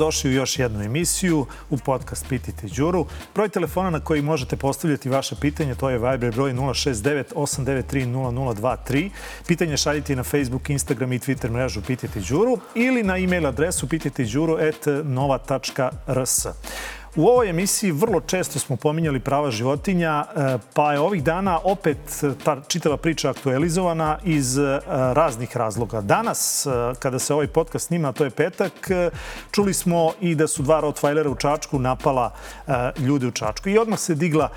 Dobrodošli u još jednu emisiju u podcast Pitajte Đuru. Broj telefona na koji možete postavljati vaše pitanje, to je Viber broj 069 893 0023. Pitanje šaljite na Facebook, Instagram i Twitter mrežu Pitajte Đuru ili na e-mail adresu pitajteđuru.nova.rs. U ovoj emisiji vrlo često smo pominjali prava životinja, e, pa je ovih dana opet ta čitava priča aktualizovana iz e, raznih razloga. Danas, e, kada se ovaj podcast snima, to je petak, čuli smo i da su dva Rottweilera u Čačku napala ljude u Čačku. I odmah se digla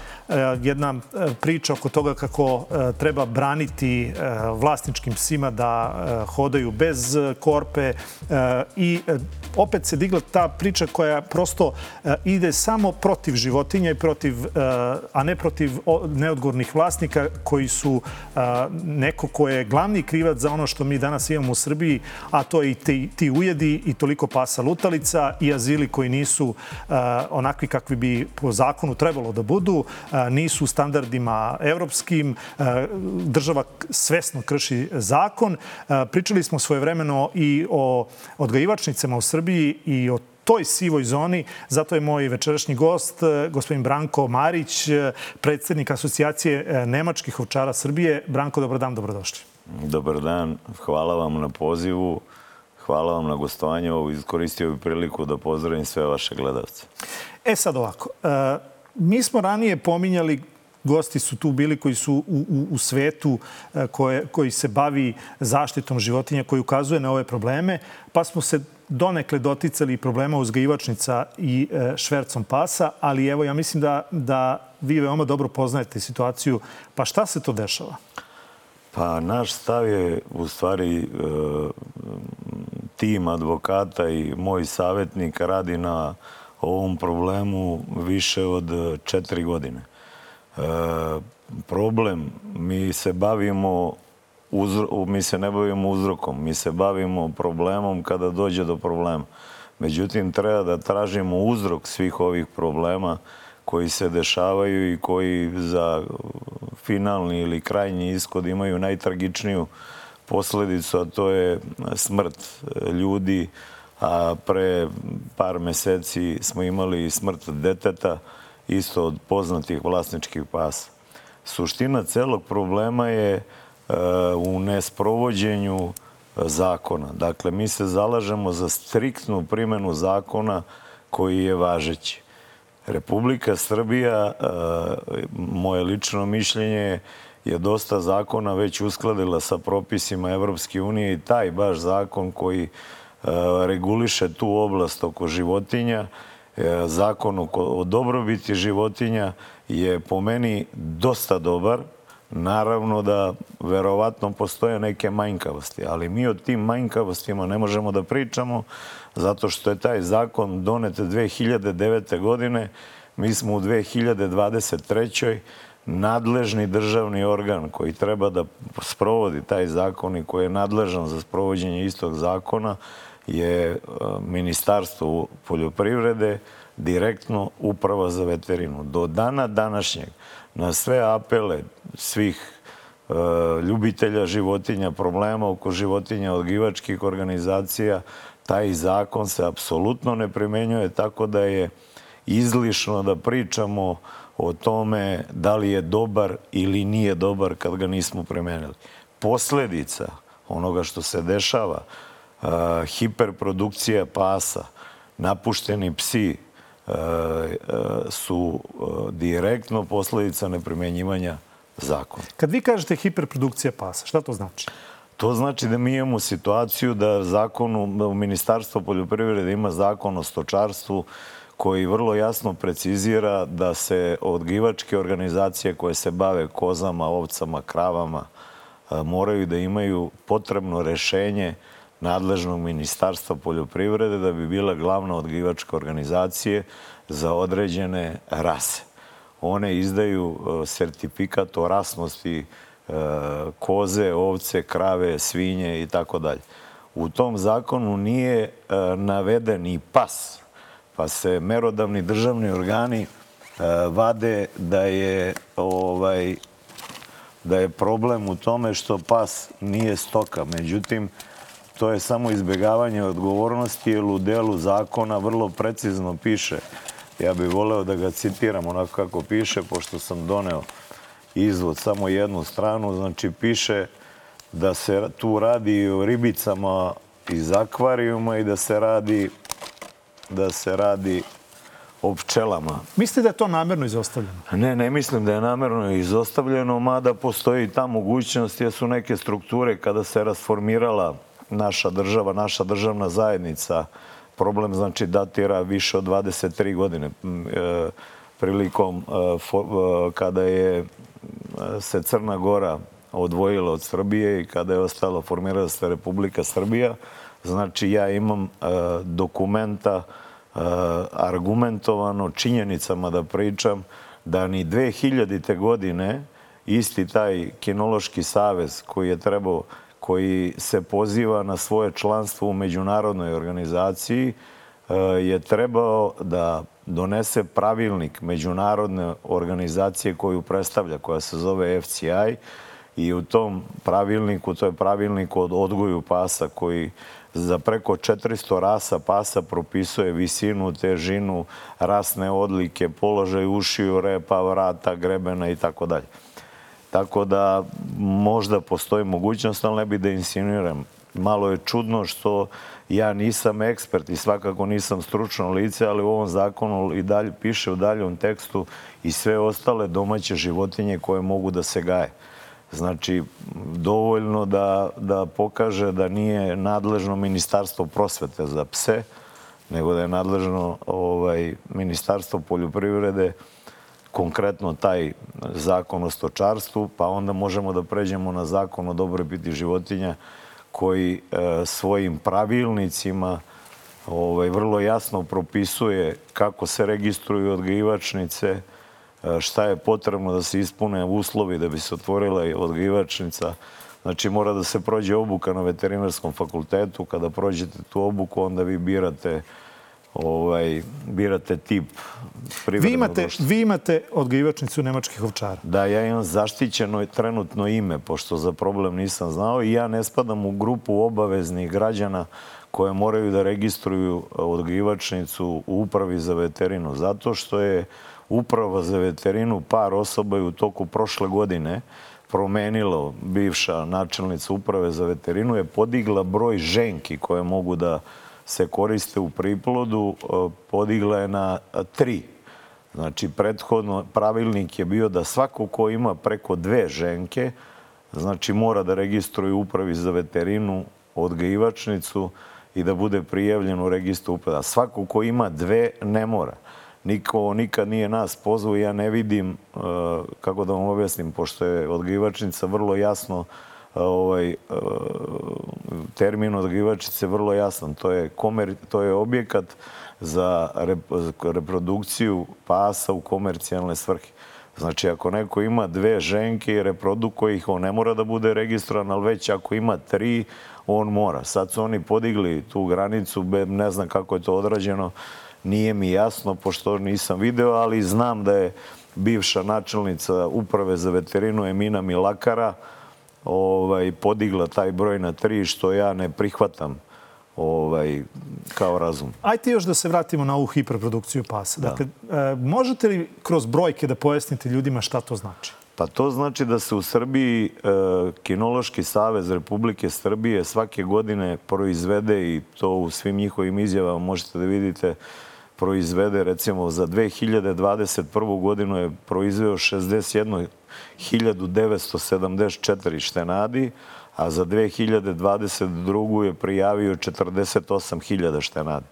jedna priča oko toga kako treba braniti vlasničkim psima da hodaju bez korpe i opet se digla ta priča koja prosto ide ide samo protiv životinja i protiv, eh, a ne protiv neodgovornih vlasnika koji su eh, neko ko je glavni krivac za ono što mi danas imamo u Srbiji, a to je i ti, ti ujedi i toliko pasa lutalica i azili koji nisu eh, onakvi kakvi bi po zakonu trebalo da budu, nisu standardima evropskim, država svesno krši zakon. Pričali smo svojevremeno i o odgajivačnicama u Srbiji i o toj sivoj zoni. Zato je moj večerašnji gost, e, gospodin Branko Marić, e, predsednik asocijacije e, Nemačkih ovčara Srbije. Branko, dobar dan, dobrodošli. Dobar dan, hvala vam na pozivu. Hvala vam na gostovanju. Iskoristio bih priliku da pozdravim sve vaše gledalce. E sad ovako, mi smo ranije pominjali gosti su tu bili koji su u, u, u svetu koje, koji se bavi zaštitom životinja, koji ukazuje na ove probleme, pa smo se donekle doticali problema uzgajivačnica i e, švercom pasa, ali evo ja mislim da, da vi veoma dobro poznajete situaciju. Pa šta se to dešava? Pa naš stav je u stvari e, tim advokata i moj savjetnik radi na ovom problemu više od četiri godine. E, problem, mi se bavimo uzro, mi se ne bavimo uzrokom, mi se bavimo problemom kada dođe do problema. Međutim, treba da tražimo uzrok svih ovih problema koji se dešavaju i koji za finalni ili krajnji ishod imaju najtragičniju posledicu, a to je smrt ljudi, a pre par meseci smo imali smrt deteta, isto od poznatih vlasničkih pasa. Suština celog problema je u nesprovođenju zakona. Dakle, mi se zalažemo za striktnu primjenu zakona koji je važeći. Republika Srbija, e, moje lično mišljenje je dosta zakona već uskladila sa propisima Evropske unije i taj baš zakon koji e, reguliše tu oblast oko životinja, e, zakon o dobrobiti životinja je po meni dosta dobar, Naravno da verovatno postoje neke manjkavosti, ali mi o tim manjkavostima ne možemo da pričamo zato što je taj zakon donet 2009. godine. Mi smo u 2023. nadležni državni organ koji treba da sprovodi taj zakon i koji je nadležan za sprovođenje istog zakona je e, Ministarstvo poljoprivrede, direktno uprava za veterinu. Do dana današnjeg na sve apele svih e, ljubitelja životinja, problema oko životinja, odgivačkih organizacija, taj zakon se apsolutno ne primenjuje, tako da je izlišno da pričamo o tome da li je dobar ili nije dobar kad ga nismo primenili. Posledica onoga što se dešava, e, hiperprodukcija pasa, napušteni psi, su e, direktno posledica neprimenjivanja zakona. Kad vi kažete hiperprodukcija pasa, šta to znači? To znači da mi imamo situaciju da zakonu, da u Ministarstvo poljoprivrede ima zakon o stočarstvu koji vrlo jasno precizira da se odgivačke organizacije koje se bave kozama, ovcama, kravama e, moraju da imaju potrebno rešenje nadležnog ministarstva poljoprivrede da bi bila glavna odgivačka organizacije za određene rase. One izdaju e, sertifikat o rasnosti e, koze, ovce, krave, svinje i tako dalje. U tom zakonu nije e, naveden i pas, pa se merodavni državni organi vade da je ovaj da je problem u tome što pas nije stoka. Međutim, to je samo izbjegavanje odgovornosti jer u delu zakona vrlo precizno piše. Ja bih voleo da ga citiram onako kako piše, pošto sam doneo izvod samo jednu stranu. Znači, piše da se tu radi o ribicama iz akvarijuma i da se radi da se radi o pčelama. Mislite da je to namerno izostavljeno? Ne, ne mislim da je namerno izostavljeno, mada postoji ta mogućnost jer su neke strukture kada se rasformirala naša država, naša državna zajednica, problem znači datira više od 23 godine. E, prilikom e, e, kada je se Crna Gora odvojila od Srbije i kada je ostala formirala se Republika Srbija, znači ja imam dokumenta argumentovano činjenicama da pričam da ni 2000. godine isti taj kinološki savez koji je trebao koji se poziva na svoje članstvo u međunarodnoj organizaciji e, je trebao da donese pravilnik međunarodne organizacije koju predstavlja, koja se zove FCI i u tom pravilniku, to je pravilnik od odgoju pasa koji za preko 400 rasa pasa propisuje visinu, težinu, rasne odlike, položaj ušiju, repa, vrata, grebena i tako dalje. Tako da možda postoji mogućnost, ali ne bi da insinuiram. Malo je čudno što ja nisam ekspert i svakako nisam stručno lice, ali u ovom zakonu i dalje piše u daljom tekstu i sve ostale domaće životinje koje mogu da se gaje. Znači, dovoljno da, da pokaže da nije nadležno ministarstvo prosvete za pse, nego da je nadležno ovaj, ministarstvo poljoprivrede, konkretno taj zakon o stočarstvu, pa onda možemo da pređemo na zakon o dobrobiti životinja koji e, svojim pravilnicima ovaj, vrlo jasno propisuje kako se registruju odgajivačnice, e, šta je potrebno da se ispune uslovi da bi se otvorila odgajivačnica. Znači mora da se prođe obuka na veterinarskom fakultetu. Kada prođete tu obuku, onda vi birate ovaj, birate tip vi imate, vi imate odgajivačnicu nemačkih ovčara. Da, ja imam zaštićeno trenutno ime, pošto za problem nisam znao i ja ne spadam u grupu obaveznih građana koje moraju da registruju odgajivačnicu u upravi za veterinu. Zato što je uprava za veterinu par osoba je u toku prošle godine promenilo bivša načelnica uprave za veterinu je podigla broj ženki koje mogu da se koriste u priplodu e, podigla je na tri. Znači, prethodno pravilnik je bio da svako ko ima preko dve ženke, znači mora da registruje upravi za veterinu odgajivačnicu i da bude prijavljen u registru uprave. A svako ko ima dve ne mora. Niko nikad nije nas pozvao ja ne vidim, e, kako da vam objasnim, pošto je odgajivačnica vrlo jasno ovaj, e, termin odgivačice vrlo jasan. To je, komer, to je objekat za reprodukciju pasa u komercijalne svrhe. Znači, ako neko ima dve ženke i reprodukuje ih, on ne mora da bude registrovan, ali već ako ima tri, on mora. Sad su oni podigli tu granicu, ne znam kako je to odrađeno, nije mi jasno, pošto nisam video, ali znam da je bivša načelnica uprave za veterinu Emina Milakara, ovaj, podigla taj broj na tri, što ja ne prihvatam ovaj, kao razum. Ajte još da se vratimo na ovu hiperprodukciju pasa. Da. Dakle, e, možete li kroz brojke da pojasnite ljudima šta to znači? Pa to znači da se u Srbiji e, Kinološki savez Republike Srbije svake godine proizvede i to u svim njihovim izjavama možete da vidite proizvede recimo za 2021. godinu je proizveo 61 1974 štenadi, a za 2022. je prijavio 48.000 štenadi.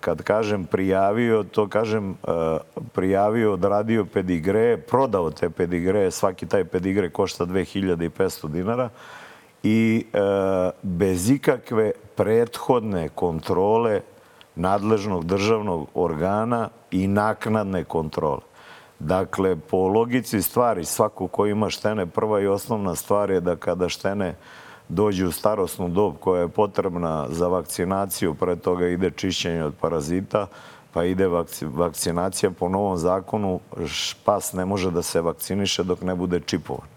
Kad kažem prijavio, to kažem prijavio, odradio pedigre, prodao te pedigre, svaki taj pedigre košta 2500 dinara i bez ikakve prethodne kontrole nadležnog državnog organa i naknadne kontrole. Dakle, po logici stvari, svako ko ima štene, prva i osnovna stvar je da kada štene dođu u starosnu dob koja je potrebna za vakcinaciju, pre toga ide čišćenje od parazita, pa ide vakcinacija po novom zakonu, pas ne može da se vakciniše dok ne bude čipovan.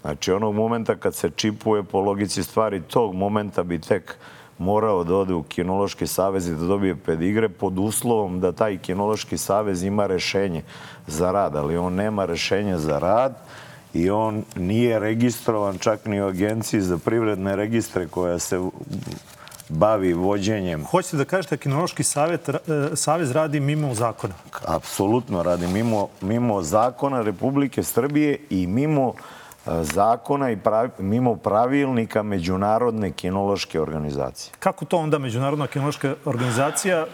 Znači, onog momenta kad se čipuje po logici stvari, tog momenta bi tek morao da ode u kinološki savez i da dobije pedigre pod uslovom da taj kinološki savez ima rešenje za rad, ali on nema rešenje za rad i on nije registrovan čak ni u agenciji za privredne registre koja se bavi vođenjem. Hoćete da kažete da Kinološki savjet, e, savez radi mimo zakona? Apsolutno radi mimo, mimo zakona Republike Srbije i mimo e, zakona i pravi, mimo pravilnika Međunarodne kinološke organizacije. Kako to onda Međunarodna kinološka organizacija e,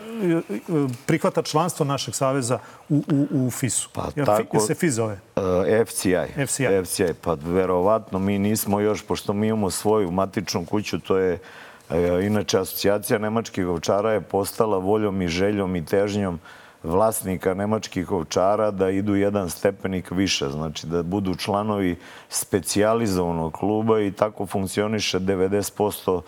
prihvata članstvo našeg saveza u, u, u FIS-u? Pa Jer tako, se FIS zove? Uh, FCI. FCI. FCI. Pa verovatno mi nismo još, pošto mi imamo svoju matičnu kuću, to je E, inače, asocijacija nemačkih ovčara je postala voljom i željom i težnjom vlasnika nemačkih ovčara da idu jedan stepenik više, znači da budu članovi specijalizovanog kluba i tako funkcioniše 90%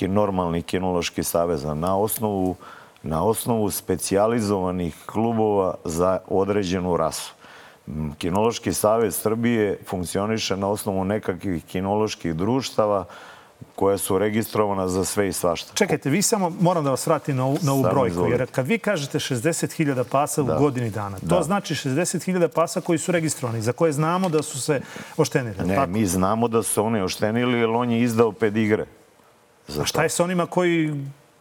normalnih kinoloških saveza na osnovu na osnovu specijalizovanih klubova za određenu rasu. Kinološki savez Srbije funkcioniše na osnovu nekakvih kinoloških društava koja su registrovana za sve i svašta. Čekajte, vi samo, moram da vas vratim na ovu, na ovu brojku, izvolite. jer kad vi kažete 60.000 pasa da. u godini dana, to da. znači 60.000 pasa koji su registrovani, za koje znamo da su se oštenili. Ne, tako? mi znamo da su oni oštenili, jer on je izdao pedigre. Za A šta je sa onima koji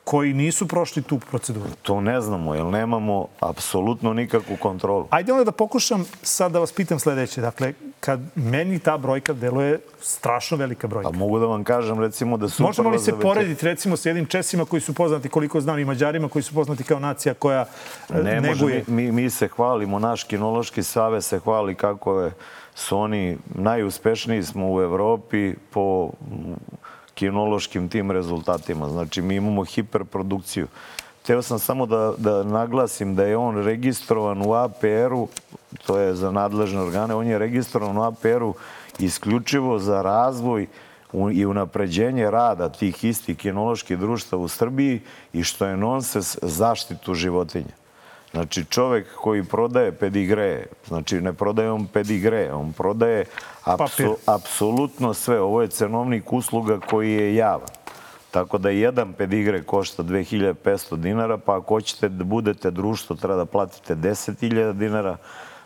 koji nisu prošli tu proceduru? To ne znamo, jer nemamo apsolutno nikakvu kontrolu. Ajde onda da pokušam sad da vas pitam sledeće. Dakle, kad meni ta brojka deluje strašno velika brojka. A mogu da vam kažem recimo da su... Možemo li se vete... porediti recimo s jednim Česima koji su poznati, koliko znam, i Mađarima koji su poznati kao nacija koja e, ne neguje... Može, mi, mi se hvalimo, naš kinološki savez se hvali kako je su oni najuspešniji smo u Evropi po kinološkim tim rezultatima. Znači, mi imamo hiperprodukciju. Teo sam samo da, da naglasim da je on registrovan u APR-u, to je za nadležne organe, on je registrovan u APR-u isključivo za razvoj i unapređenje rada tih istih kinoloških društva u Srbiji i što je nonsens zaštitu životinja. Znači čovek koji prodaje pedigre, znači ne prodaje on pedigre, on prodaje apsu, apsolutno sve. Ovo je cenovnik usluga koji je javan. Tako da jedan pedigre košta 2500 dinara, pa ako hoćete da budete društvo, treba da platite 10.000 dinara,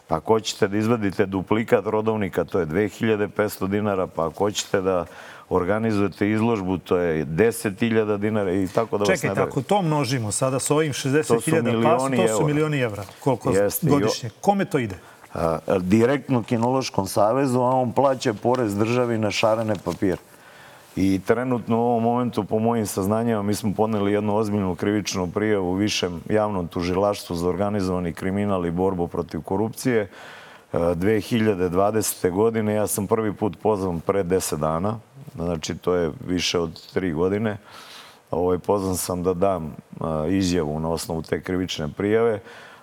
pa ako hoćete da izvadite duplikat rodovnika, to je 2500 dinara, pa ako hoćete da organizujete izložbu, to je 10.000 dinara i tako da Čekajte, vas ne ako to množimo sada sa ovim 60.000 pasa, to su milioni evra. Koliko Jeste, godišnje? Kome to ide? A, direktno Kinološkom savezu, a on plaća porez državi na šarene papire. I trenutno u ovom momentu, po mojim saznanjama, mi smo poneli jednu ozbiljnu krivičnu prijavu u višem javnom tužilaštvu za organizovani kriminal i borbu protiv korupcije. 2020. godine ja sam prvi put pozvan pre 10 dana znači to je više od tri godine. Ovaj, pozvan sam da dam izjavu na osnovu te krivične prijave.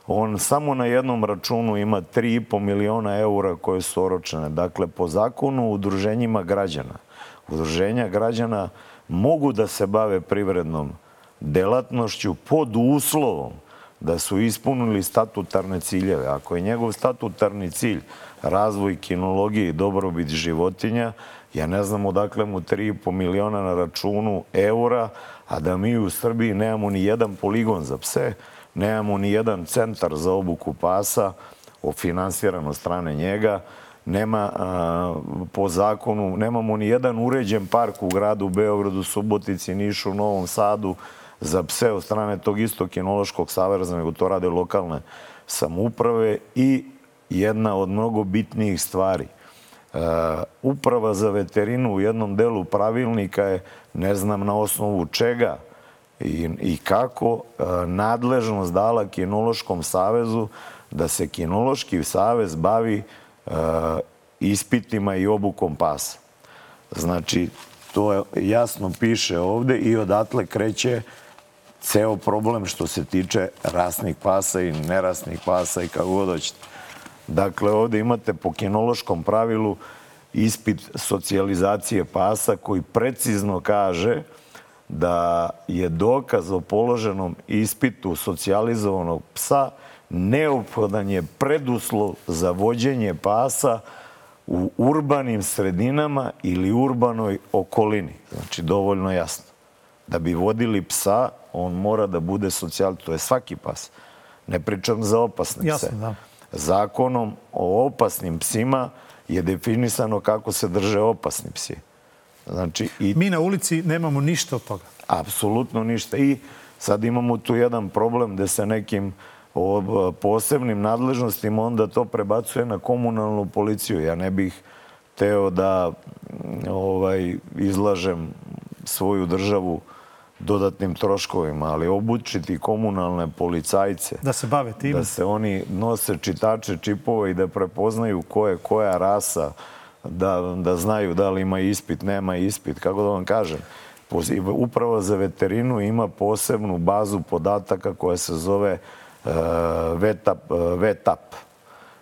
On samo na jednom računu ima 3,5 miliona eura koje su oročene. Dakle, po zakonu udruženjima građana. Udruženja građana mogu da se bave privrednom delatnošću pod uslovom da su ispunili statutarne ciljeve. Ako je njegov statutarni cilj razvoj kinologije i dobrobit životinja, Ja ne znam odakle mu 3,5 miliona na računu eura, a da mi u Srbiji nemamo ni jedan poligon za pse, nemamo ni jedan centar za obuku pasa, finansiran od strane njega, nema a, po zakonu, nemamo ni jedan uređen park u gradu Beogradu, Subotici, Nišu, Novom Sadu za pse od strane tog istog kinološkog saveza, nego to rade lokalne samouprave i jedna od mnogo bitnijih stvari. Uh, uprava za veterinu u jednom delu pravilnika je, ne znam na osnovu čega i, i kako, uh, nadležnost dala Kinološkom savezu da se Kinološki savez bavi ispitima i obukom pasa. Znači, to jasno piše ovde i odatle kreće ceo problem što se tiče rasnih pasa i nerasnih pasa i kako god hoćete. Dakle, ovde imate po kinološkom pravilu ispit socijalizacije pasa koji precizno kaže da je dokaz o položenom ispitu socijalizovanog psa neophodan je preduslov za vođenje pasa u urbanim sredinama ili urbanoj okolini. Znači, dovoljno jasno. Da bi vodili psa, on mora da bude socijal... To je svaki pas. Ne pričam za opasne Jasno, pse. da. Zakonom o opasnim psima je definisano kako se drže opasni psi. Znači, i Mi na ulici nemamo ništa od toga. Apsolutno ništa. I sad imamo tu jedan problem gde se nekim o, posebnim nadležnostima onda to prebacuje na komunalnu policiju. Ja ne bih teo da ovaj, izlažem svoju državu dodatnim troškovima, ali obučiti komunalne policajce Da se bave tim. da se oni nose čitače čipova i da prepoznaju ko je koja rasa, da, da znaju da li ima ispit, nema ispit, kako da vam kažem. Uprava za veterinu ima posebnu bazu podataka koja se zove uh, VETAP, uh, VETAP.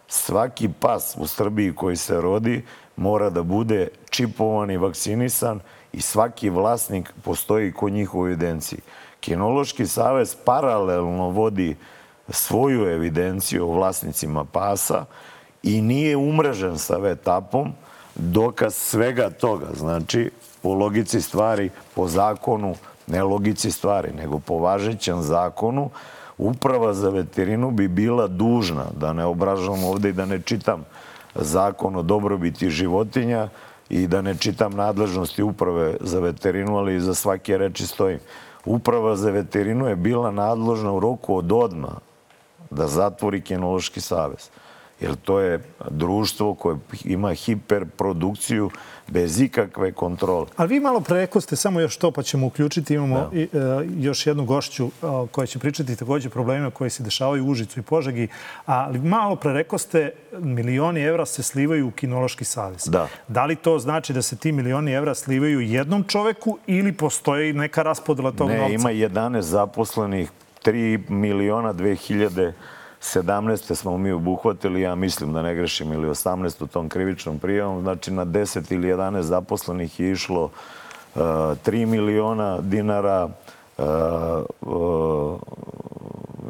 Svaki pas u Srbiji koji se rodi mora da bude čipovan i vakcinisan i svaki vlasnik postoji kod njih u evidenciji. Kinološki savez paralelno vodi svoju evidenciju o vlasnicima pasa i nije umrežen sa VETAP-om, dokaz svega toga. Znači, po logici stvari, po zakonu, ne logici stvari, nego po važećem zakonu, Uprava za veterinu bi bila dužna, da ne obražavam ovde i da ne čitam zakon o dobrobiti životinja i da ne čitam nadležnosti uprave za veterinu, ali za svake reči stojim. Uprava za veterinu je bila nadležna u roku od odma da zatvori Kinološki savez. Jer to je društvo koje ima hiperprodukciju bez ikakve kontrole. Ali vi malo preko ste, samo još to pa ćemo uključiti. Imamo Da. i, e, još jednu gošću a, koja će pričati takođe problemima koji se dešavaju u Užicu i Požegi. Ali malo preko ste, milioni evra se slivaju u Kinološki savez. Da. Da li to znači da se ti milioni evra slivaju jednom čoveku ili postoji neka raspodela tog Ne, novca? ima 11 zaposlenih, 3 miliona 2017. smo mi obuhvatili, ja mislim da ne grešim, ili 18 u tom krivičnom prijavom, znači na 10 ili 11 zaposlenih je išlo uh, 3 miliona dinara, uh, uh,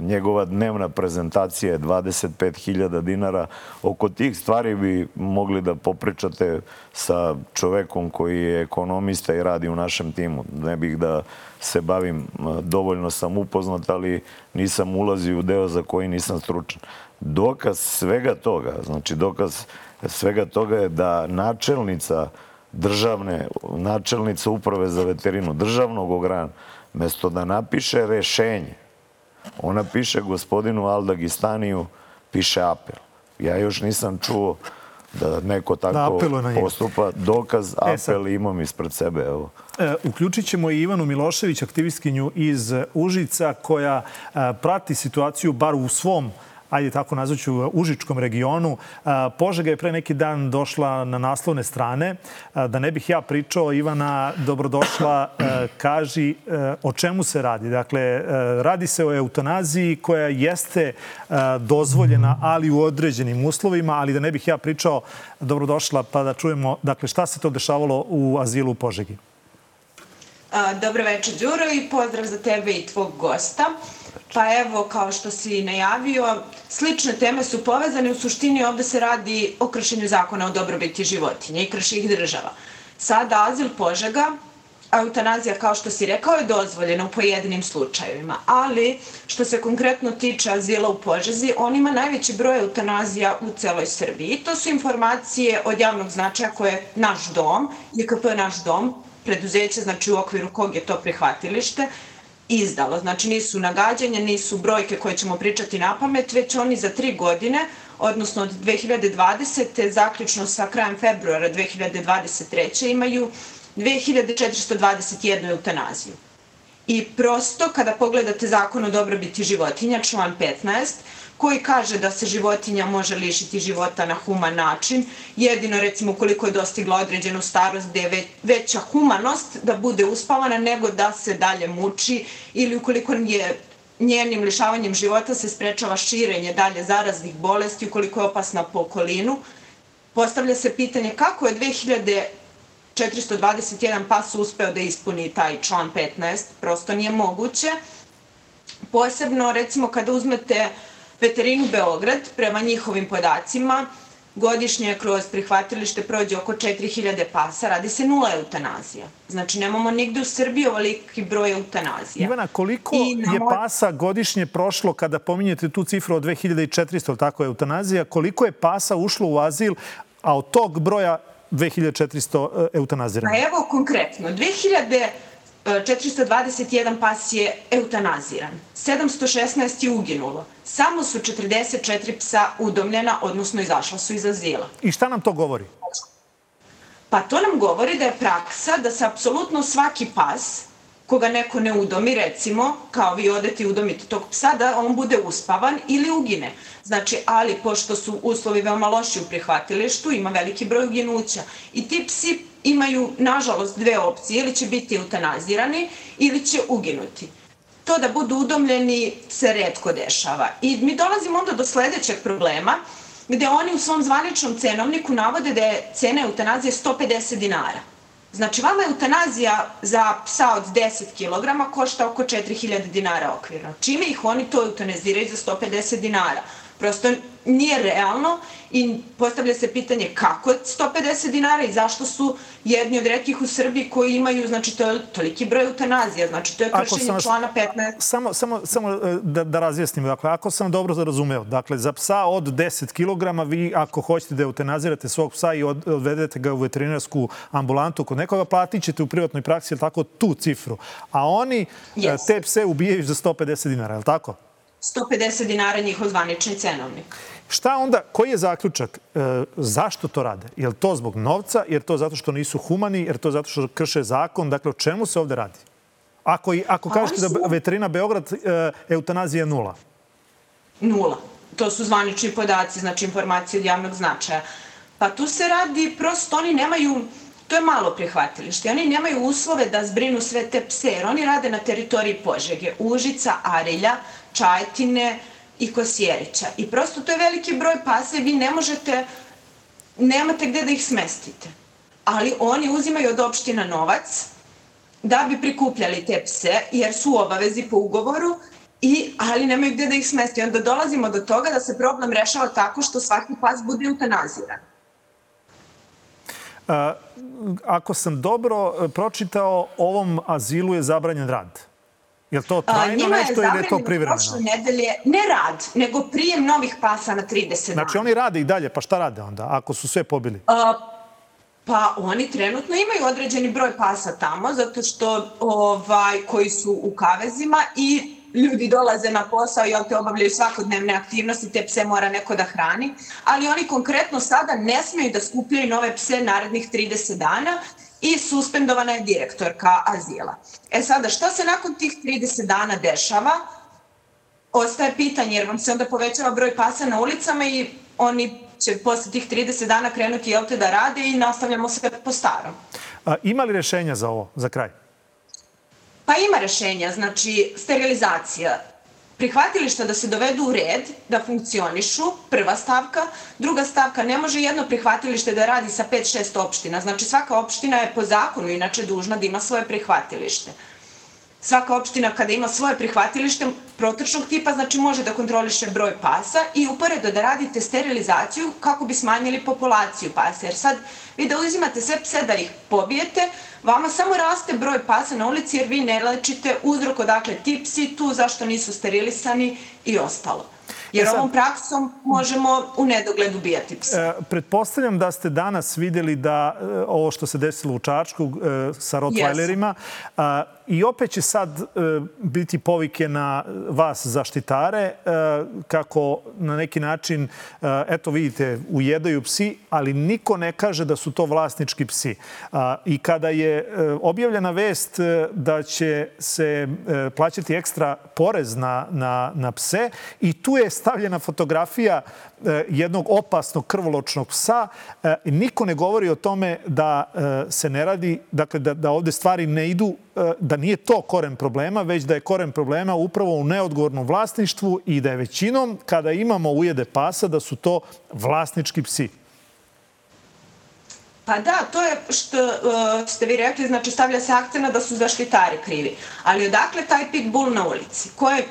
njegova dnevna prezentacija je 25.000 dinara. Oko tih stvari bi mogli da popričate sa čovekom koji je ekonomista i radi u našem timu. Ne bih da se bavim, dovoljno sam upoznat, ali nisam ulazio u deo za koji nisam stručan. Dokaz svega toga, znači dokaz svega toga je da načelnica državne, načelnica uprave za veterinu, državnog ograna, mesto da napiše rešenje, ona piše gospodinu Aldagistaniju, piše apel. Ja još nisam čuo da neko tako apeluje na njega. postupa. Dokaz, E, sad- apel imam ispred sebe. Evo. E, Uključit ćemo i Ivanu Milošević, aktivistkinju iz Užica, koja e, prati situaciju bar u svom ajde tako nazvaću, Užičkom regionu. E, Požega je pre neki dan došla na naslovne strane. E, Da ne bih ja pričao, Ivana, dobrodošla, e, kaži e, o čemu se radi. Dakle, e, radi se o eutanaziji koja jeste e, dozvoljena, ali u određenim uslovima, ali da ne bih ja pričao, dobrodošla, pa da čujemo dakle, šta se to dešavalo u azilu u Požegi. Dobro večer, Đuro, i pozdrav za tebe i tvog gosta. Pa evo, kao što si najavio, slične teme su povezane. U suštini ovde se radi o kršenju zakona o dobrobiti životinja i krši ih država. Sada azil Požega, eutanazija, kao što si rekao, je dozvoljena u pojedinim slučajevima. Ali, što se konkretno tiče azila u Požezi, on ima najveći broj eutanazija u celoj Srbiji. To su informacije od javnog značaja koje je naš dom, JKP naš dom, preduzeće, znači u okviru kog je to prihvatilište, izdalo. Znači nisu nagađanja, nisu brojke koje ćemo pričati na pamet, već oni za tri godine, odnosno od 2020. zaključno sa krajem februara 2023. imaju 2421 eutanaziju. I prosto, kada pogledate zakon o dobrobiti životinja, član 15, koji kaže da se životinja može lišiti života na human način, jedino recimo ukoliko je dostigla određenu starost gde je ve- veća humanost da bude uspavana nego da se dalje muči ili ukoliko je njenim lišavanjem života se sprečava širenje dalje zaraznih bolesti ukoliko je opasna po okolinu. Postavlja se pitanje kako je 2421 pas uspeo da ispuni taj član 15, prosto nije moguće. Posebno, recimo, kada uzmete veterinu Beograd, prema njihovim podacima, godišnje kroz prihvatilište prođe oko 4000 pasa, radi se nula eutanazija. Znači, nemamo nigde u Srbiji ovoliki broj eutanazija. Ivana, koliko je pasa godišnje prošlo kada pominjete tu cifru od 2400, tako je eutanazija, koliko je pasa ušlo u azil, a od tog broja 2400 eutanazirano? Pa evo konkretno, 2000 421 pas je eutanaziran, 716 je uginulo. Samo su 44 psa udomljena, odnosno izašla su iz azila. I šta nam to govori? Pa to nam govori da je praksa da se apsolutno svaki pas koga neko ne udomi, recimo, kao vi odete i udomite tog psa, da on bude uspavan ili ugine. Znači, ali pošto su uslovi veoma loši u prihvatilištu, ima veliki broj uginuća. I ti psi imaju, nažalost, dve opcije, ili će biti eutanazirani ili će uginuti. To da budu udomljeni se redko dešava. I mi dolazimo onda do sledećeg problema, gde oni u svom zvaničnom cenovniku navode da je cena eutanazije 150 dinara. Znači, vama eutanazija za psa od 10 kg košta oko 4000 dinara okvirno. Čime ih oni to eutanaziraju za 150 dinara? Prosto nije realno i postavlja se pitanje kako je 150 dinara i zašto su jedni od redkih u Srbiji koji imaju znači, to, toliki broj eutanazija. Znači, to je kršenje sam, člana 15. Samo, samo, samo e, da, da razjasnimo. Dakle, ako sam dobro razumeo, dakle, za psa od 10 kg, vi ako hoćete da eutanazirate svog psa i od, odvedete ga u veterinarsku ambulantu kod nekoga, platit ćete u privatnoj praksi, je tako, tu cifru. A oni yes. te pse ubijaju za 150 dinara, je li tako? 150 dinara njihov zvanični cenovnik. Šta onda, koji je zaključak? E, zašto to rade? Je li to zbog novca? Je li to zato što nisu humani? Je li to zato što krše zakon? Dakle, o čemu se ovde radi? Ako, ako pa kažete da veterina Beograd e, eutanazija nula. Nula. To su zvanični podaci, znači informacije od javnog značaja. Pa tu se radi, prosto oni nemaju, to je malo prihvatilište, oni nemaju uslove da zbrinu sve te pse, jer oni rade na teritoriji Požege, Užica, Arilja, Čajetine i Kosjerića. I prosto to je veliki broj pasa i vi ne možete, nemate gde da ih smestite. Ali oni uzimaju od opština novac da bi prikupljali te pse, jer su u obavezi po ugovoru, i, ali nemaju gde da ih smesti. Onda dolazimo do toga da se problem rešava tako što svaki pas bude eutanaziran. Ako sam dobro e, pročitao, ovom azilu je zabranjen rad. Je li to trajno nešto ili je to privremeno? Prošle nedelje ne rad, nego prijem novih pasa na 30 dana. Znači oni rade i dalje, pa šta rade onda, ako su sve pobili? Uh, Pa oni trenutno imaju određeni broj pasa tamo, zato što ovaj, koji su u kavezima i ljudi dolaze na posao i te obavljaju svakodnevne aktivnosti, te pse mora neko da hrani, ali oni konkretno sada ne smeju da skupljaju nove pse narednih 30 dana i suspendovana je direktorka azila. E sada, šta se nakon tih 30 dana dešava? Ostaje pitanje, jer vam se onda povećava broj pasa na ulicama i oni će posle tih 30 dana krenuti jel te da rade i nastavljamo sve po starom. A, ima li rešenja za ovo, za kraj? Pa ima rešenja, znači sterilizacija prihvatilišta da se dovedu u red, da funkcionišu, prva stavka. Druga stavka, ne može jedno prihvatilište da radi sa 5-6 opština. Znači svaka opština je po zakonu inače dužna da ima svoje prihvatilište. Svaka opština kada ima svoje prihvatilište protečnog tipa, znači može da kontroliše broj pasa i uporedo da radite sterilizaciju kako bi smanjili populaciju pasa. Jer sad vi da uzimate sve pse da ih pobijete, vama samo raste broj pasa na ulici jer vi ne lečite uzrok odakle ti psi tu, zašto nisu sterilisani i ostalo. Jer e sad, ovom praksom možemo u nedogled ubijati psa. E, pretpostavljam da ste danas videli da e, ovo što se desilo u Čačku e, sa Rottweilerima, yes. I opet će sad e, biti povike na vas zaštitare e, kako na neki način, e, eto vidite, ujedaju psi, ali niko ne kaže da su to vlasnički psi. I kada je objavljena vest da će se plaćati ekstra porez na, na, na pse i tu je stavljena fotografija jednog opasnog krvoločnog psa. Niko ne govori o tome da se ne radi, dakle da, da ovde stvari ne idu E, da nije to koren problema, već da je koren problema upravo u neodgovornom vlasništvu i da je većinom, kada imamo ujede pasa, da su to vlasnički psi. Pa da, to je što uh, ste vi rekli, znači stavlja se akcena da su zaštitari krivi. Ali odakle taj pitbull na ulici? Ko je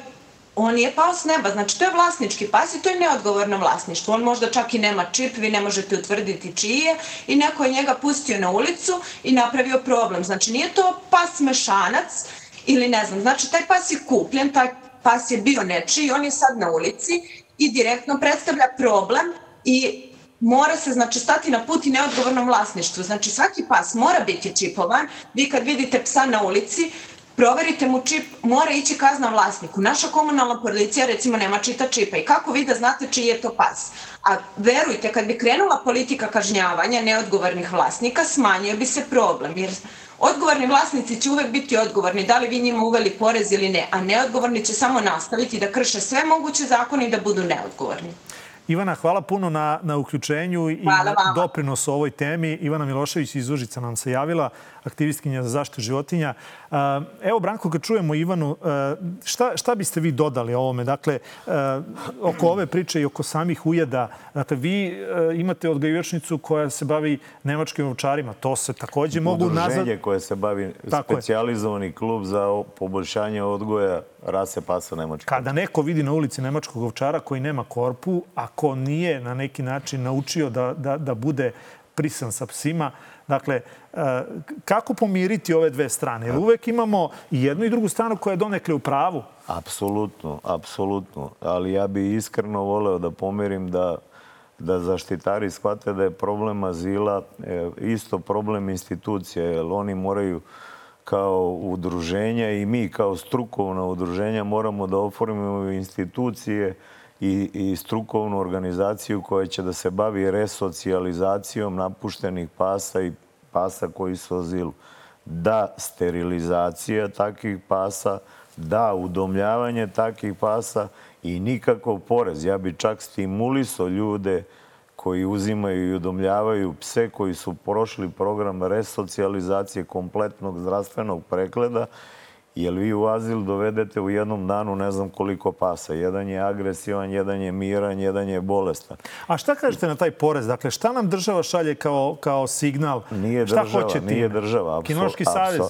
on je pao s neba, znači to je vlasnički pas i to je neodgovorno vlasništvo. On možda čak i nema čip, vi ne možete utvrditi čiji je i neko je njega pustio na ulicu i napravio problem. Znači nije to pas mešanac ili ne znam, znači taj pas je kupljen, taj pas je bio nečiji, on je sad na ulici i direktno predstavlja problem i mora se znači stati na put i neodgovornom vlasništvu. Znači svaki pas mora biti čipovan. Vi kad vidite psa na ulici, proverite mu čip, mora ići kazna vlasniku. Naša komunalna policija recimo nema čita čipa i kako vi da znate čiji je to pas? A verujte, kad bi krenula politika kažnjavanja neodgovornih vlasnika, smanjio bi se problem, jer odgovorni vlasnici će uvek biti odgovorni, da li vi njima uveli porez ili ne, a neodgovorni će samo nastaviti da krše sve moguće zakone i da budu neodgovorni. Ivana, hvala puno na, na uključenju i na doprinosu ovoj temi. Ivana Milošević iz Užica nam se javila, aktivistkinja za zaštitu životinja. Evo, Branko, kad čujemo Ivanu, šta, šta biste vi dodali ovome? Dakle, oko ove priče i oko samih ujeda, dakle, vi imate odgajivačnicu koja se bavi nemačkim ovčarima. To se takođe mogu nazad... Udruženje koje se bavi Tako specializovani je. klub za poboljšanje odgoja rase pasa nemačkog. Kada neko vidi na ulici nemačkog ovčara koji nema korpu, ako nije na neki način naučio da, da, da bude prisan sa psima, Dakle, e, kako pomiriti ove dve strane? Jer uvek imamo i jednu i drugu stranu koja je donekle u pravu. Apsolutno, apsolutno. Ali ja bih iskreno voleo da pomirim da da zaštitari shvate da je problem azila e, isto problem institucija, jer oni moraju kao udruženja i mi kao strukovna udruženja moramo da oformimo institucije i, i strukovnu organizaciju koja će da se bavi resocijalizacijom napuštenih pasa i pasa koji su azilu. Da sterilizacija takvih pasa, da udomljavanje takvih pasa i nikakav porez. Ja bi čak stimulisao ljude koji uzimaju i udomljavaju pse koji su prošli program resocijalizacije kompletnog zdravstvenog pregleda Jer vi u azil dovedete u jednom danu ne znam koliko pasa. Jedan je agresivan, jedan je miran, jedan je bolestan. A šta kažete na taj porez? Dakle, šta nam država šalje kao, kao signal? Nije šta država, hoće nije država. Apso, Kinološki savez?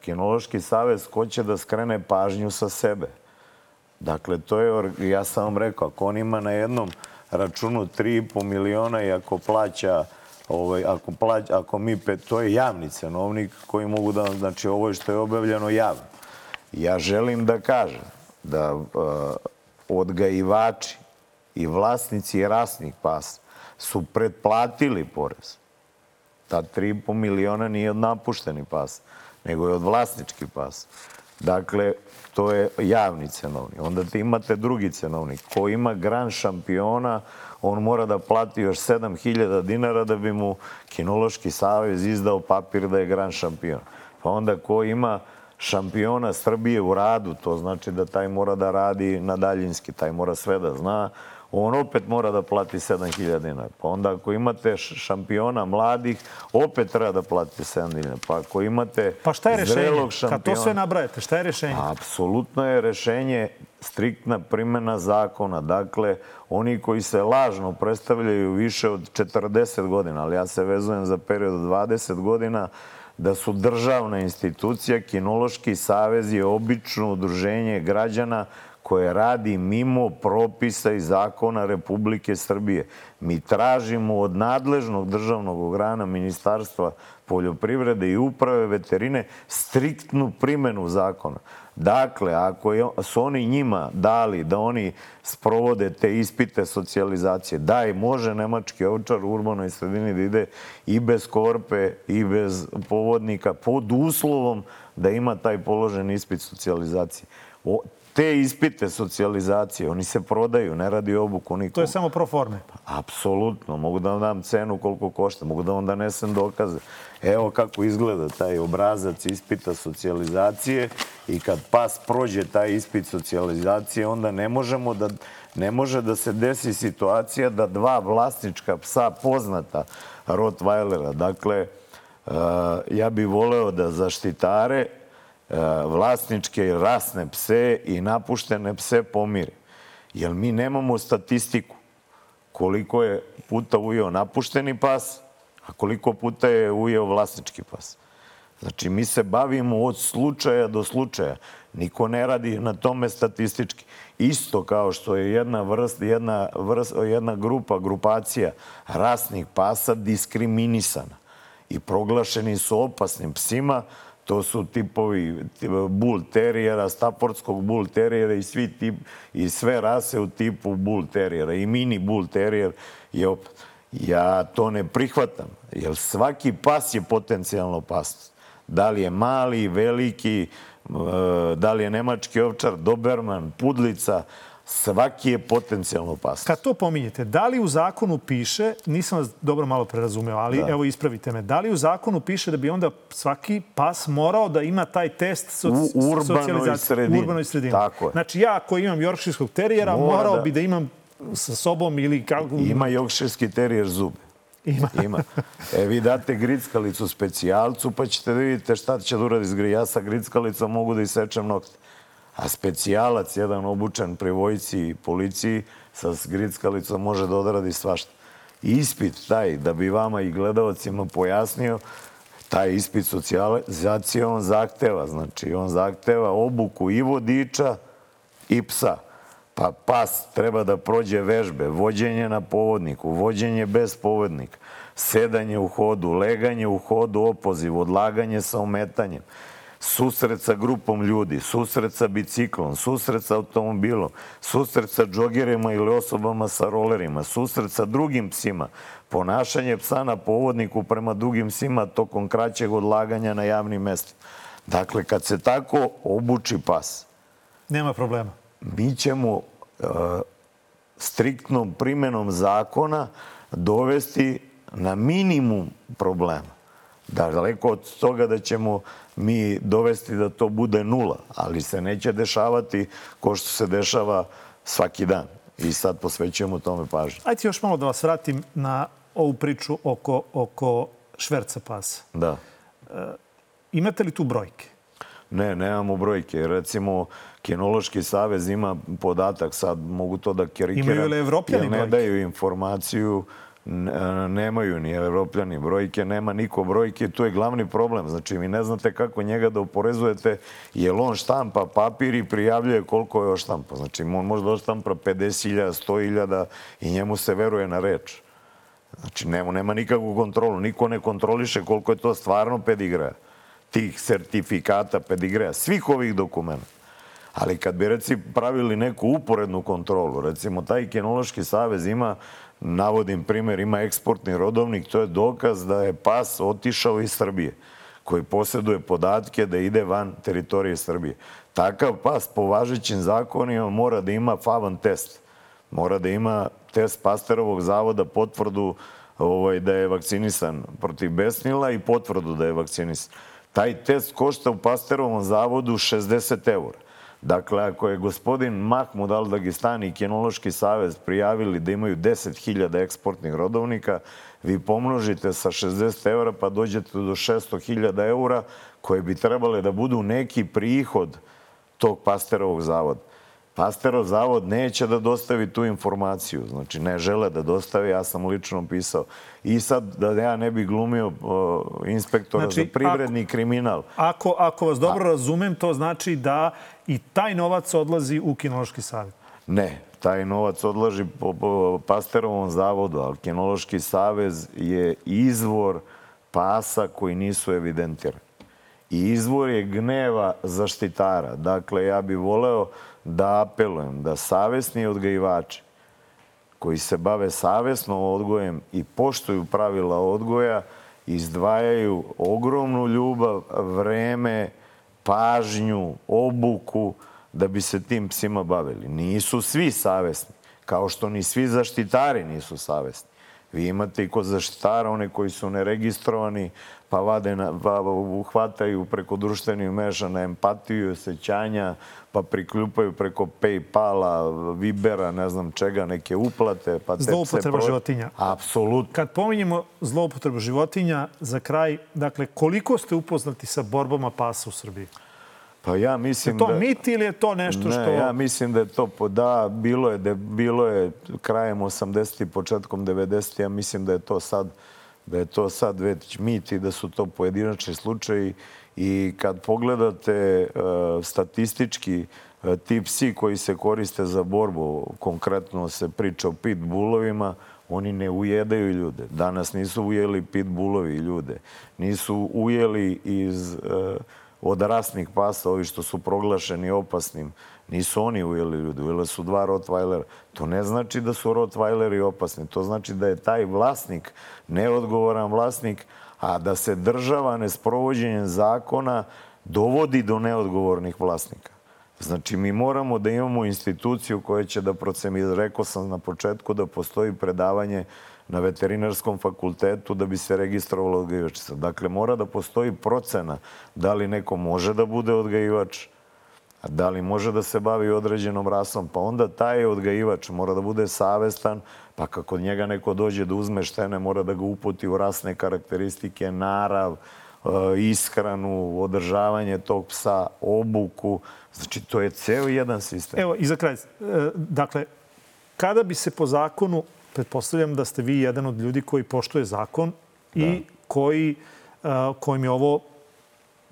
Kinološki savez hoće da skrene pažnju sa sebe. Dakle, to je, ja sam vam rekao, ako on ima na jednom računu 3,5 miliona i ako plaća ovaj, ako, plać, ako mi, to je javni cenovnik koji mogu da, znači ovo što je objavljeno javno. Ja želim da kažem da uh, odgajivači i vlasnici rasnih pasa su pretplatili porez. Ta 3,5 miliona nije od napušteni pas, nego je od vlasnički pas. Dakle, to je javni cenovnik. Onda imate drugi cenovnik. Ko ima gran šampiona, on mora da plati još 7000 dinara da bi mu Kinološki savez izdao papir da je gran šampion. Pa onda ko ima šampiona Srbije u radu, to znači da taj mora da radi na daljinski, taj mora sve da zna, on opet mora da plati 7000 dinara. Pa onda ako imate šampiona mladih, opet treba da plati 7 dinara. Pa ako imate Pa šta je rešenje? Kad to sve nabrajete, šta je rešenje? Apsolutno je rešenje striktna primjena zakona. Dakle, oni koji se lažno predstavljaju više od 40 godina, ali ja se vezujem za period od 20 godina, da su državna institucija, Kinološki savez je obično udruženje građana koje radi mimo propisa i zakona Republike Srbije. Mi tražimo od nadležnog državnog ograna Ministarstva poljoprivrede i uprave veterine striktnu primenu zakona. Dakle, ako su oni njima dali da oni sprovode te ispite socijalizacije, daj, može nemački ovčar u urbanoj sredini da ide i bez korpe i bez povodnika pod uslovom da ima taj položen ispit socijalizacije te ispite socijalizacije, oni se prodaju, ne radi obuku nikom. To je samo pro forme. Apsolutno. Mogu da vam dam cenu koliko košta, mogu da vam donesem dokaze. Evo kako izgleda taj obrazac ispita socijalizacije i kad pas prođe taj ispit socijalizacije, onda ne možemo da ne može da se desi situacija da dva vlasnička psa poznata Rottweilera, dakle, ja bih voleo da zaštitare E, vlasničke rasne pse i napuštene pse pomire. Jer mi nemamo statistiku koliko je puta ujeo napušteni pas, a koliko puta je ujeo vlasnički pas. Znači, mi se bavimo od slučaja do slučaja. Niko ne radi na tome statistički. Isto kao što je jedna vrst, jedna, vrst, jedna grupa, grupacija rasnih pasa diskriminisana i proglašeni su opasnim psima, to su tipovi bull terijera, staportskog bull terijera i, svi tip, i sve rase u tipu bull terijera. I mini bull terijer. Ja to ne prihvatam, jer svaki pas je potencijalno opasnost. Da li je mali, veliki, e, da li je nemački ovčar, doberman, pudlica, svaki je potencijalno opasan. Kad to pominjete, da li u zakonu piše, nisam vas dobro malo prerazumeo, ali da. evo ispravite me, da li u zakonu piše da bi onda svaki pas morao da ima taj test soci, u urbanoj sredini. U urbanoj sredini. Tako je. Znači ja ako imam jorkširskog terijera, Mora morao da... bi da imam sa sobom ili kako... Ima jorkširski terijer zube. Ima. Ima. E, vi date grickalicu specijalcu, pa ćete da vidite šta će da uradi s Ja sa grickalicom mogu da isečem nokte. A specijalac, jedan obučen pri vojci i policiji, sa grickalicom može da odradi svašta. Ispit taj, da bi vama i gledalcima pojasnio, taj ispit socijalizacije on zahteva. Znači, on zahteva obuku i vodiča i psa. Pa pas treba da prođe vežbe, vođenje na povodniku, vođenje bez povodnika, sedanje u hodu, leganje u hodu, opoziv, odlaganje sa ometanjem, susret sa grupom ljudi, susret sa biciklom, susret sa automobilom, susret sa džogerima ili osobama sa rolerima, susret sa drugim psima, ponašanje psa na povodniku prema drugim psima tokom kraćeg odlaganja na javnim mestima. Dakle, kad se tako obuči pas... Nema problema mi ćemo e, striktnom primenom zakona dovesti na minimum problema. Da, daleko od toga da ćemo mi dovesti da to bude nula, ali se neće dešavati ko što se dešava svaki dan. I sad posvećujemo tome pažnju. Ajde još malo da vas vratim na ovu priču oko, oko šverca pasa. Da. E, imate li tu brojke? Ne, nemamo brojke. Recimo, Kinološki savez ima podatak, sad mogu to da karikiram. Imaju li evropljani brojke? Ne daju informaciju, nemaju ni evropljani brojke, nema niko brojke, tu je glavni problem. Znači, vi ne znate kako njega da oporezujete, jer on štampa papir i prijavljuje koliko je oštampa. Znači, on može da oštampa 50.000, 100.000 i njemu se veruje na reč. Znači, nema, nema nikakvu kontrolu. Niko ne kontroliše koliko je to stvarno pedigraja. Tih sertifikata pedigreja, svih ovih dokumenta. Ali kad bi reci pravili neku uporednu kontrolu, recimo taj Kinološki savez ima, navodim primer, ima eksportni rodovnik, to je dokaz da je pas otišao iz Srbije koji posjeduje podatke da ide van teritorije Srbije. Takav pas po važećim zakonima mora da ima favan test. Mora da ima test Pasterovog zavoda, potvrdu ovaj, da je vakcinisan protiv besnila i potvrdu da je vakcinisan. Taj test košta u Pasterovom zavodu 60 eura. Dakle, ako je gospodin Mahmud Al-Dagestani i Kinološki savez prijavili da imaju 10.000 eksportnih rodovnika, vi pomnožite sa 60 eura pa dođete do 600.000 eura koje bi trebale da budu neki prihod tog pasterovog zavoda. Pasterov zavod neće da dostavi tu informaciju, znači ne žele da dostavi, ja sam lično pisao. I sad da ja ne bi glumio uh, inspektora znači, za privredni ako, kriminal. Ako, ako vas dobro A, razumem, to znači da i taj novac odlazi u Kinološki savjet. Ne, taj novac odlaži po, po Pasterovom zavodu, ali Kinološki savez je izvor pasa koji nisu evidentirani. I izvor je gneva zaštitara. Dakle, ja bih voleo da apelujem da savesni odgajivači koji se bave savesno odgojem i poštuju pravila odgoja, izdvajaju ogromnu ljubav, vreme, pažnju, obuku da bi se tim psima bavili. Nisu svi savesni, kao što ni svi zaštitari nisu savesni. Vi imate i kod zaštitara one koji su neregistrovani, pa vade na, pa uhvataju preko društvenih mreža na empatiju osjećanja, pa prikljupaju preko Paypala, Vibera, ne znam čega, neke uplate. Pa zloupotreba pro... životinja. Apsolutno. Kad pominjemo zloupotrebu životinja, za kraj, dakle, koliko ste upoznati sa borbama pasa u Srbiji? Pa ja mislim je to da... mit ili je to nešto ne, što... ja mislim da je to... Da, bilo je, da bilo je krajem 80. i početkom 90. Ja mislim da je to sad Da je to sad već mit i da su to pojedinačni slučaji i kad pogledate uh, statistički uh, ti psi koji se koriste za borbu, konkretno se priča o pitbullovima, oni ne ujedaju ljude. Danas nisu ujeli pitbullovi ljude. Nisu ujeli iz, uh, od rasnih pasa, ovi što su proglašeni opasnim. Nisu oni ujeli ljude, ujeli su dva Rottweilera. To ne znači da su Rottweileri opasni. To znači da je taj vlasnik, neodgovoran vlasnik, a da se država nesprovođenjem zakona dovodi do neodgovornih vlasnika. Znači, mi moramo da imamo instituciju koja će da procemi, rekao sam na početku da postoji predavanje na veterinarskom fakultetu da bi se registrovalo odgajivačica. Dakle, mora da postoji procena da li neko može da bude odgajivač, da li može da se bavi određenom rasom, pa onda taj odgajivač mora da bude savestan, pa kako njega neko dođe da uzme štene, mora da ga uputi u rasne karakteristike, narav, e, ishranu, održavanje tog psa, obuku. Znači, to je ceo jedan sistem. Evo, i za kraj. E, dakle, kada bi se po zakonu, pretpostavljam da ste vi jedan od ljudi koji poštuje zakon da. i koji, e, kojim je ovo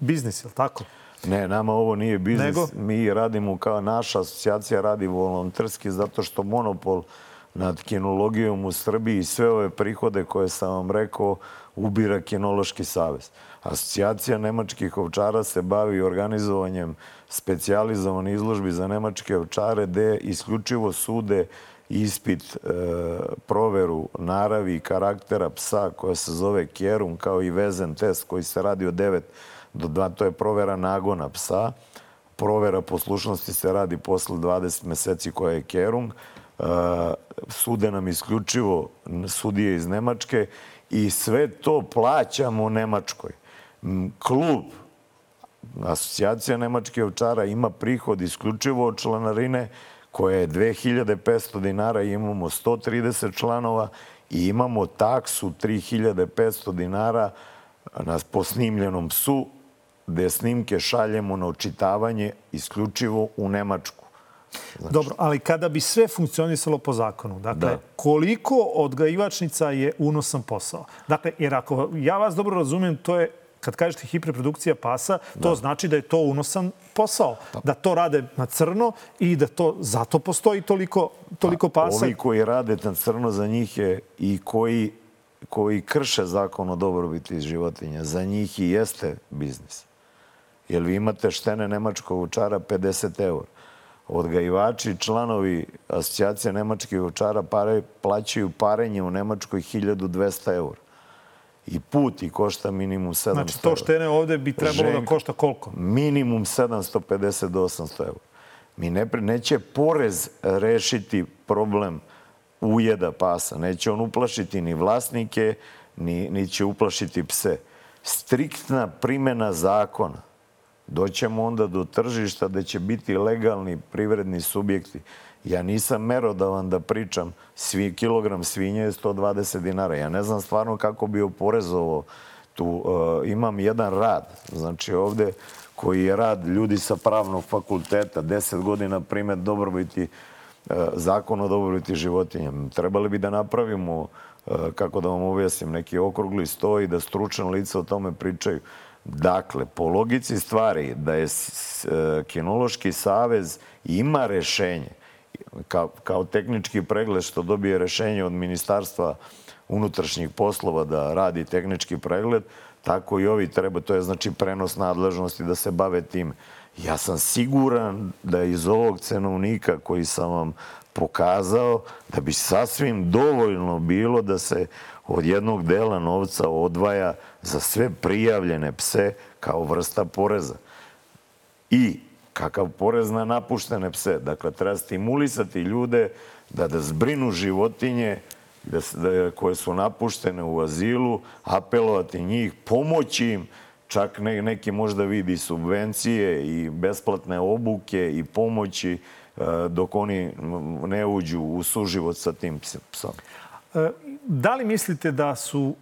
biznis, je li tako? Ne, nama ovo nije biznis. Nego? Mi radimo kao naša asocijacija radi volonterski zato što monopol nad kinologijom u Srbiji i sve ove prihode koje sam vam rekao ubira Kinološki savez. Asocijacija nemačkih ovčara se bavi organizovanjem specijalizovane izložbi za nemačke ovčare gde isključivo sude ispit, e, proveru naravi i karaktera psa koja se zove Kjerum kao i vezen test koji se radi od 9 do 2, to je provera nagona psa. Provera poslušnosti se radi posle 20 meseci koja je Kerung. Uh, sude nam isključivo sudije iz Nemačke i sve to plaćamo u Nemačkoj. Klub Asocijacija Nemačke ovčara ima prihod isključivo od članarine koja je 2500 dinara i imamo 130 članova i imamo taksu 3500 dinara na posnimljenom psu gde snimke šaljemo na očitavanje isključivo u Nemačku. Znači... Dobro, ali kada bi sve funkcionisalo po zakonu, dakle, da. koliko odgajivačnica je unosan posao? Dakle, jer ako ja vas dobro razumem, to je kad kažete hiperprodukcija pasa, to da. znači da je to unosan posao. Pa. Da to rade na crno i da to zato postoji toliko, toliko pa, pasa. Ovi koji rade na crno za njih je i koji, koji krše zakon o dobrobiti životinja, za njih i jeste biznis. Jer vi imate štene nemačkog učara 50 eur. Odgajivači, članovi asocijacije nemačkih učara pare, plaćaju parenje u Nemačkoj 1200 eur. I put i košta minimum 700 Znači to štene ovde bi trebalo Ženk, da košta koliko? Minimum 750 do 800 eur. Mi ne, neće porez rešiti problem ujeda pasa. Neće on uplašiti ni vlasnike, ni, ni će uplašiti pse. Striktna primena zakona doćemo onda do tržišta da će biti legalni privredni subjekti. Ja nisam merodavan da pričam, svi, kilogram svinje je 120 dinara. Ja ne znam stvarno kako bi oporezovao tu. Uh, imam jedan rad, znači ovde koji je rad ljudi sa pravnog fakulteta, 10 godina primet dobrobiti, uh, zakon o dobrobiti životinja. Trebali bi da napravimo, uh, kako da vam objasnim, neki okrugli sto i da stručan lica o tome pričaju. Dakle, po logici stvari da je e, Kinološki savez ima rešenje, kao, kao tehnički pregled što dobije rešenje od Ministarstva unutrašnjih poslova da radi tehnički pregled, tako i ovi treba, to je znači prenos nadležnosti da se bave tim. Ja sam siguran da iz ovog cenovnika koji sam vam pokazao, da bi sasvim dovoljno bilo da se od jednog dela novca odvaja za sve prijavljene pse kao vrsta poreza. I kakav porez na napuštene pse. Dakle, treba stimulisati ljude da, da zbrinu životinje da, da, koje su napuštene u azilu, apelovati njih, pomoći im, čak ne, neki možda vidi subvencije i besplatne obuke i pomoći e, dok oni ne uđu u suživot sa tim psom. E, da li mislite da su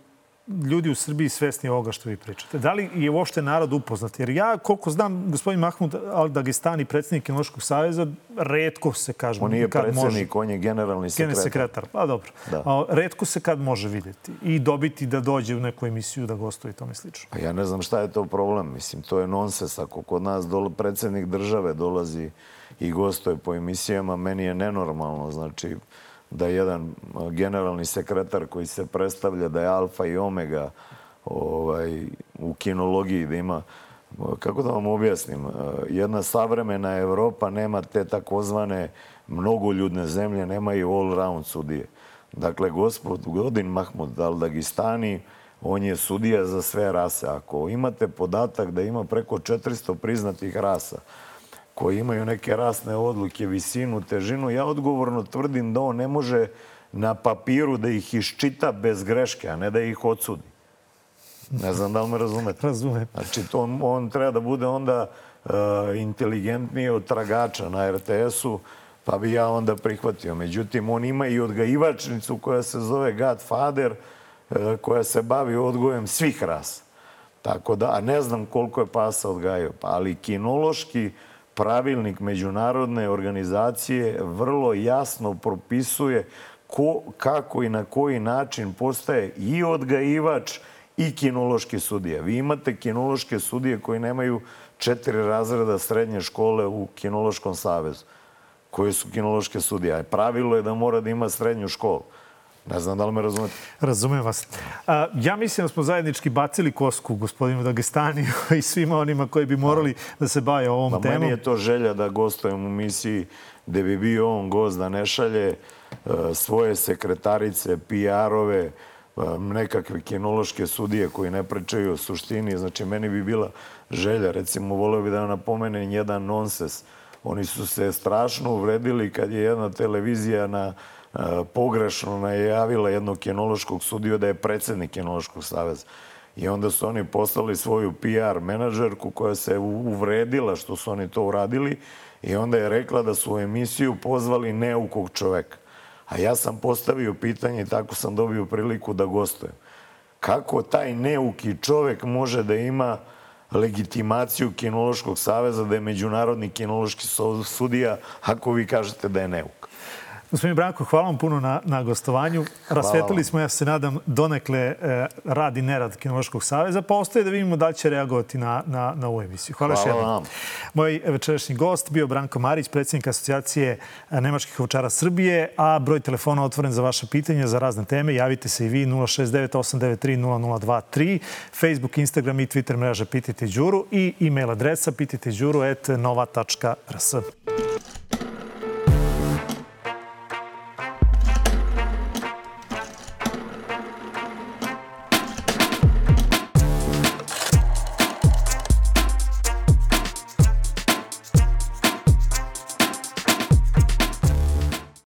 ljudi u Srbiji svesni ovoga što vi pričate? Da li je uopšte narod upoznat? Jer ja, koliko znam, gospodin Mahmud Al-Dagestani, predsjednik Kinološkog saveza, redko se kaže On nije kad može. on je generalni Generalni sekretar. sekretar. Pa dobro. Da. A, redko se kad može vidjeti i dobiti da dođe u neku emisiju da gostuje i tome slično. Pa ja ne znam šta je to problem. Mislim, to je nonsens. Ako kod nas dole, predsjednik države dolazi i gostuje po emisijama, meni je nenormalno. Znači, da jedan generalni sekretar koji se predstavlja da je alfa i omega ovaj, u kinologiji, da ima kako da vam objasnim, jedna savremena Evropa nema te takozvane mnogoljudne zemlje, nemaju all-round sudije. Dakle, gospodin Mahmud Al-Dagistani, on je sudija za sve rase. Ako imate podatak da ima preko 400 priznatih rasa, koji imaju neke rasne odluke, visinu, težinu, ja odgovorno tvrdim da on ne može na papiru da ih iščita bez greške, a ne da ih odsudi. Ne znam da li me razumete. Razumem. Znači, to, on, on treba da bude onda uh, inteligentniji od tragača na RTS-u, pa bi ja onda prihvatio. Međutim, on ima i odgajivačnicu koja se zove Godfather, uh, koja se bavi odgojem svih rasa. Tako da, a ne znam koliko je pasa odgajao, pa, ali kinološki pravilnik međunarodne organizacije vrlo jasno propisuje ko, kako i na koji način postaje i odgajivač i kinološki sudije. Vi imate kinološke sudije koji nemaju četiri razreda srednje škole u Kinološkom savezu, koje su kinološke sudije. Pravilo je da mora da ima srednju školu. Ne znam da li me razumete. Razumem vas. A, ja mislim da smo zajednički bacili kosku gospodinu Dagestaniju i svima onima koji bi morali da se bave ovom Pa temom. meni je to želja da gostujem u misiji gde bi bio on gost da ne šalje e, svoje sekretarice, PR-ove, e, nekakve kinološke sudije koji ne pričaju o suštini. Znači, meni bi bila želja. Recimo, voleo bi da napomenem jedan nonsens. Oni su se strašno uvredili kad je jedna televizija na pogrešno najavila jednog kinološkog sudiju da je predsednik kinološkog saveza. I onda su oni poslali svoju PR menadžerku koja se uvredila što su oni to uradili i onda je rekla da su u emisiju pozvali neukog čoveka. A ja sam postavio pitanje i tako sam dobio priliku da gostujem. Kako taj neuki čovek može da ima legitimaciju Kinološkog saveza, da je Međunarodni kinološki sudija, ako vi kažete da je neuk? Gospodin Branko, hvala vam puno na, na gostovanju. Rasvetili vam. smo, ja se nadam, donekle e, rad i nerad Kinološkog saveza, pa ostaje da vidimo da će reagovati na, na, na ovu emisiju. Hvala, Hvala još jednom. vam. Moj večerašnji gost bio Branko Marić, predsjednik asocijacije e, Nemačkih ovčara Srbije, a broj telefona otvoren za vaše pitanja, za razne teme. Javite se i vi 069 893 0023, Facebook, Instagram i Twitter mreža Pitajte Đuru i e-mail adresa pitajteđuru.nova.rs.